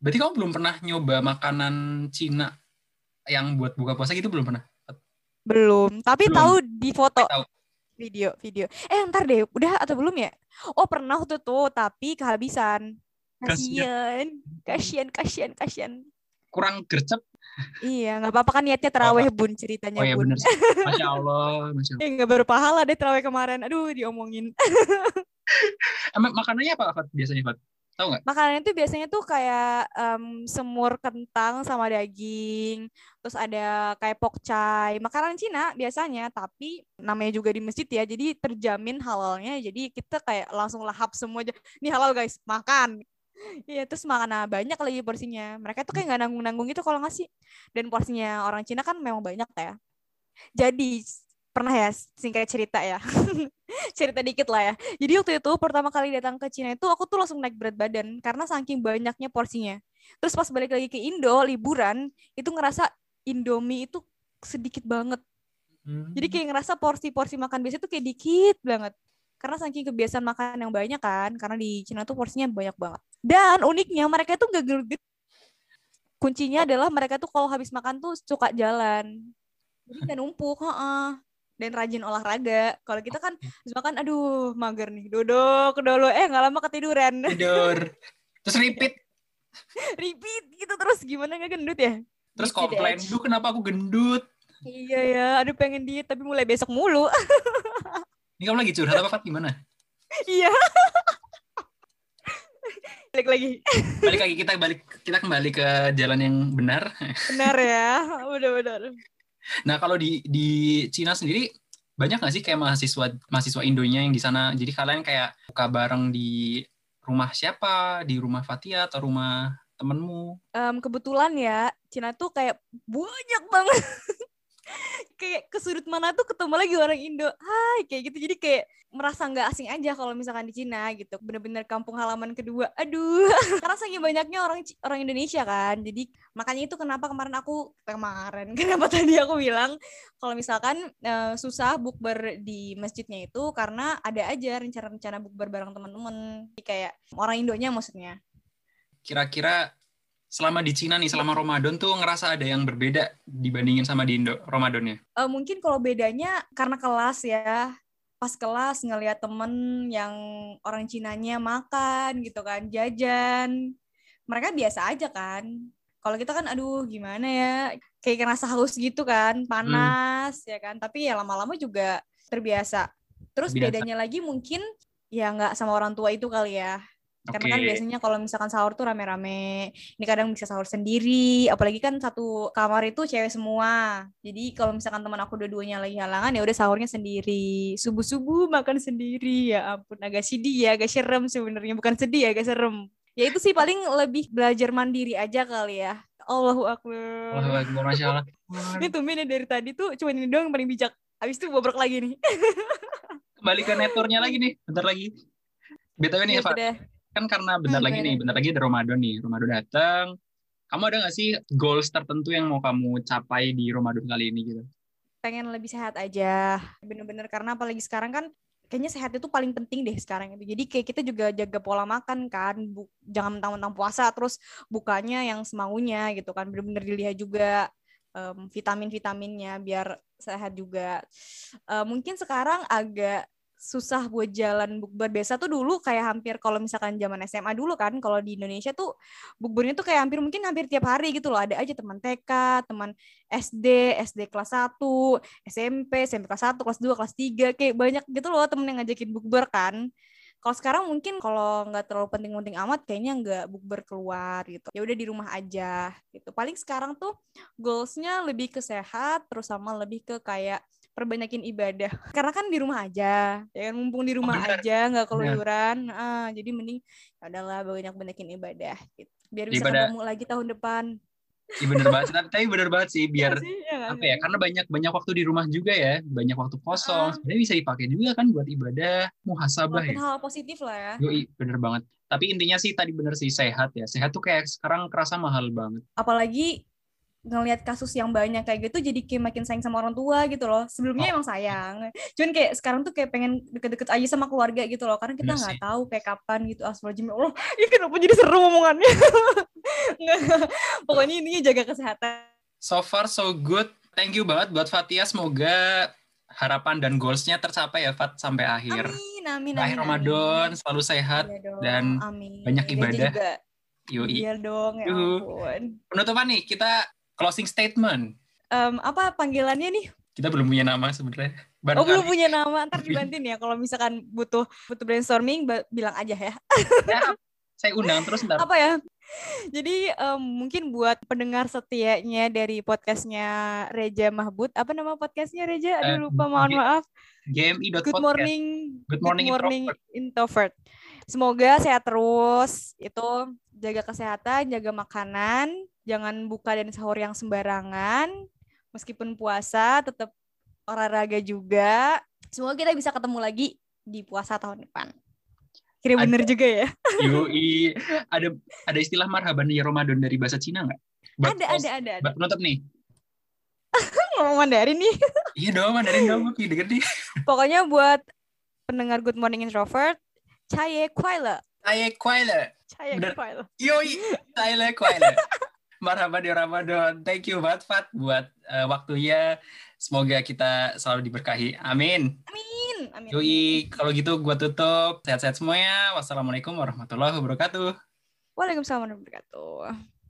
Berarti kamu belum pernah nyoba makanan Cina yang buat buka puasa gitu belum pernah? Belum, tapi Belum. tahu di foto Tahu. video video. Eh ntar deh, udah atau belum ya? Oh pernah waktu itu, tapi kehabisan. Kasian. Kasian, kasian, kasian. Kurang gercep. Iya, nggak apa-apa kan niatnya terawih bun ceritanya Oh ya bun. bener. Masya Allah. Masya Allah. Eh nggak berpahala deh terawih kemarin. Aduh diomongin. Emang makanannya apa Fat, biasanya Fat? Tahu nggak? Makanan itu biasanya tuh kayak em, semur kentang sama daging, terus ada kayak pokcai, makanan Cina biasanya, tapi namanya juga di masjid ya, jadi terjamin halalnya, jadi kita kayak langsung lahap semua aja, ini halal guys, makan. Iya, terus makan nah, banyak lagi porsinya. Mereka tuh kayak nggak nanggung-nanggung gitu kalau ngasih. Dan porsinya orang Cina kan memang banyak ya. Jadi pernah ya singkat cerita ya. cerita dikit lah ya. Jadi waktu itu pertama kali datang ke Cina itu aku tuh langsung naik berat badan karena saking banyaknya porsinya. Terus pas balik lagi ke Indo liburan itu ngerasa Indomie itu sedikit banget. Hmm. Jadi kayak ngerasa porsi-porsi makan biasa tuh kayak dikit banget. Karena saking kebiasaan makan yang banyak kan, karena di Cina tuh porsinya banyak banget. Dan uniknya mereka tuh gak gelut Kuncinya adalah mereka tuh kalau habis makan tuh suka jalan. Jadi gak numpuk, heeh. Dan rajin olahraga. Kalau kita kan habis makan, aduh mager nih, duduk dulu, eh nggak lama ketiduran. Tidur. Terus repeat. Repeat gitu terus, gimana gak gendut ya? Terus Gitu komplain, duh kenapa aku gendut? Iya ya, aduh pengen diet tapi mulai besok mulu. Ini kamu lagi curhat apa? Gimana? Iya. Balik lagi. Balik lagi kita balik kita kembali ke jalan yang benar. Benar ya, benar-benar. Nah kalau di di Cina sendiri banyak nggak sih kayak mahasiswa mahasiswa Indonya yang di sana? Jadi kalian kayak buka bareng di rumah siapa? Di rumah Fatia atau rumah temenmu? Em, kebetulan ya, Cina tuh kayak banyak banget. kayak ke sudut mana tuh ketemu lagi orang Indo. Hai, kayak gitu. Jadi kayak merasa nggak asing aja kalau misalkan di Cina gitu. Bener-bener kampung halaman kedua. Aduh. Karena saking banyaknya orang orang Indonesia kan. Jadi makanya itu kenapa kemarin aku kemarin kenapa tadi aku bilang kalau misalkan eh, susah bukber di masjidnya itu karena ada aja rencana-rencana bukber bareng teman-teman. Kayak orang Indonya maksudnya. Kira-kira selama di Cina nih selama Ramadan tuh ngerasa ada yang berbeda dibandingin sama di Indo Ramadannya? Eh, mungkin kalau bedanya karena kelas ya. Pas kelas ngelihat temen yang orang Cinanya makan gitu kan jajan. Mereka biasa aja kan. Kalau kita kan aduh gimana ya? Kayak ngerasa haus gitu kan panas ya kan. Tapi ya lama-lama juga terbiasa. Terus Terbiasa. bedanya lagi mungkin ya nggak sama orang tua itu kali ya karena kan biasanya kalau misalkan sahur tuh rame-rame ini kadang bisa sahur sendiri apalagi kan satu kamar itu cewek semua. Jadi kalau misalkan teman aku dua-duanya lagi halangan ya udah sahurnya sendiri. Subuh subuh makan sendiri. Ya ampun agak sedih ya agak serem sebenarnya. Bukan sedih ya agak serem. Ya itu sih paling lebih belajar mandiri aja kali ya. Allahu akbar. Allahu Akbar, Masya Allah. ini tumben ya dari tadi tuh cuma ini doang yang paling bijak. Abis itu bobrok lagi nih. Kembali ke neturnya lagi nih, bentar lagi. BTW nih, Eva, deh. Kan karena bentar Hmm, lagi nih, bentar lagi ada Ramadan nih, Ramadan datang. Kamu ada nggak sih goals tertentu yang mau kamu capai di Ramadan kali ini gitu? pengen lebih sehat aja bener-bener. Karena apalagi sekarang kan kayaknya sehat itu paling penting deh sekarang itu. Jadi kayak kita juga jaga pola makan kan Bu- jangan mentang-mentang puasa terus bukanya yang semaunya gitu kan. Bener-bener dilihat juga em, vitamin-vitaminnya biar sehat juga. Eh, mungkin sekarang agak susah buat jalan bukber. Biasa tuh dulu kayak hampir kalau misalkan zaman SMA dulu kan kalau di Indonesia tuh bukbernya tuh kayak hampir mungkin hampir tiap hari gitu loh. Ada aja teman TK teman SD SD kelas 1 SMP SMP kelas 1 kelas 2 kelas 3 kayak banyak gitu loh temen yang ngajakin bukber kan. Kalau sekarang mungkin kalau nggak terlalu penting-penting amat kayaknya nggak bukber keluar gitu. Ya udah di rumah aja gitu. Paling sekarang tuh goalsnya lebih ke sehat terus sama lebih ke kayak perbanyakin ibadah karena kan di rumah aja ya kan mumpung di rumah benar. aja nggak keluyuran ah, jadi mending ya udahlah banyak banyakin ibadah gitu biar bisa Ibadah. ketemu lagi tahun depan Iya bener banget, sih. tapi, tapi bener banget sih biar Iya sih, ya apa ya? Karena banyak banyak waktu di rumah juga ya, banyak waktu kosong. Sebenarnya bisa dipakai juga kan buat ibadah, muhasabah ya. hal positif lah ya Yoi, bener banget. Tapi intinya sih tadi bener sih sehat ya. Sehat tuh kayak sekarang kerasa mahal banget. apalagi ngelihat kasus yang banyak kayak gitu jadi kayak makin sayang sama orang tua gitu loh sebelumnya Oh. emang sayang cuman kayak sekarang tuh kayak pengen deket-deket aja sama keluarga gitu loh karena kita Bener nggak tahu kayak kapan gitu astagfirullahaladzim ya Allah ini kenapa jadi serem omongannya Pokoknya intinya jaga kesehatan. So far so good. Thank you banget buat Fatia. Semoga harapan dan goals-nya tercapai ya Fat sampai akhir. Amin, amin, Akhir amin. Ramadan amin. selalu sehat Iya dong, dan amin. banyak Reja ibadah. juga. Yoi. Iya dong, ya ampun. Penutupan nih, kita closing statement. Em, apa panggilannya nih? Kita belum punya nama sebenarnya. Oh belum punya nama, ntar dibantuin ya. Kalau misalkan butuh butuh brainstorming, bilang aja ya. Ya, saya undang terus ntar. Apa ya? Jadi em, mungkin buat pendengar setianya dari podcastnya Reja Mahbud, apa nama podcastnya Reja? Eh, Aduh lupa, mohon maaf. GMI.podcast. Good morning, Good morning, introvert. Semoga sehat terus. Itu jaga kesehatan, jaga makanan, jangan buka dan sahur yang sembarangan. Meskipun puasa, tetap olahraga juga. Semoga kita bisa ketemu lagi di puasa tahun depan. Kira Ada- bener juga ya. Yoi. Ada ada istilah marhaban ya Ramadan dari bahasa Cina nggak? Ada, ada, ada, ada. Penutup nih. Ngomong Mandarin nih. Iya dong, Mandarin dong. Gue denger nih. Pokoknya buat pendengar Good Morning Introvert, caye kuaile. Saya Kuala. Caye Bener. kuaile. Yoi. Saya Kuala. Marhaban ya Ramadan. Thank you banget Fat buat eh, waktunya. Semoga kita selalu diberkahi. Amin. Amin. Amin. Yoi, kalau gitu gua tutup. Sehat-sehat semuanya. Wassalamualaikum warahmatullahi wabarakatuh. Waalaikumsalam warahmatullahi wabarakatuh.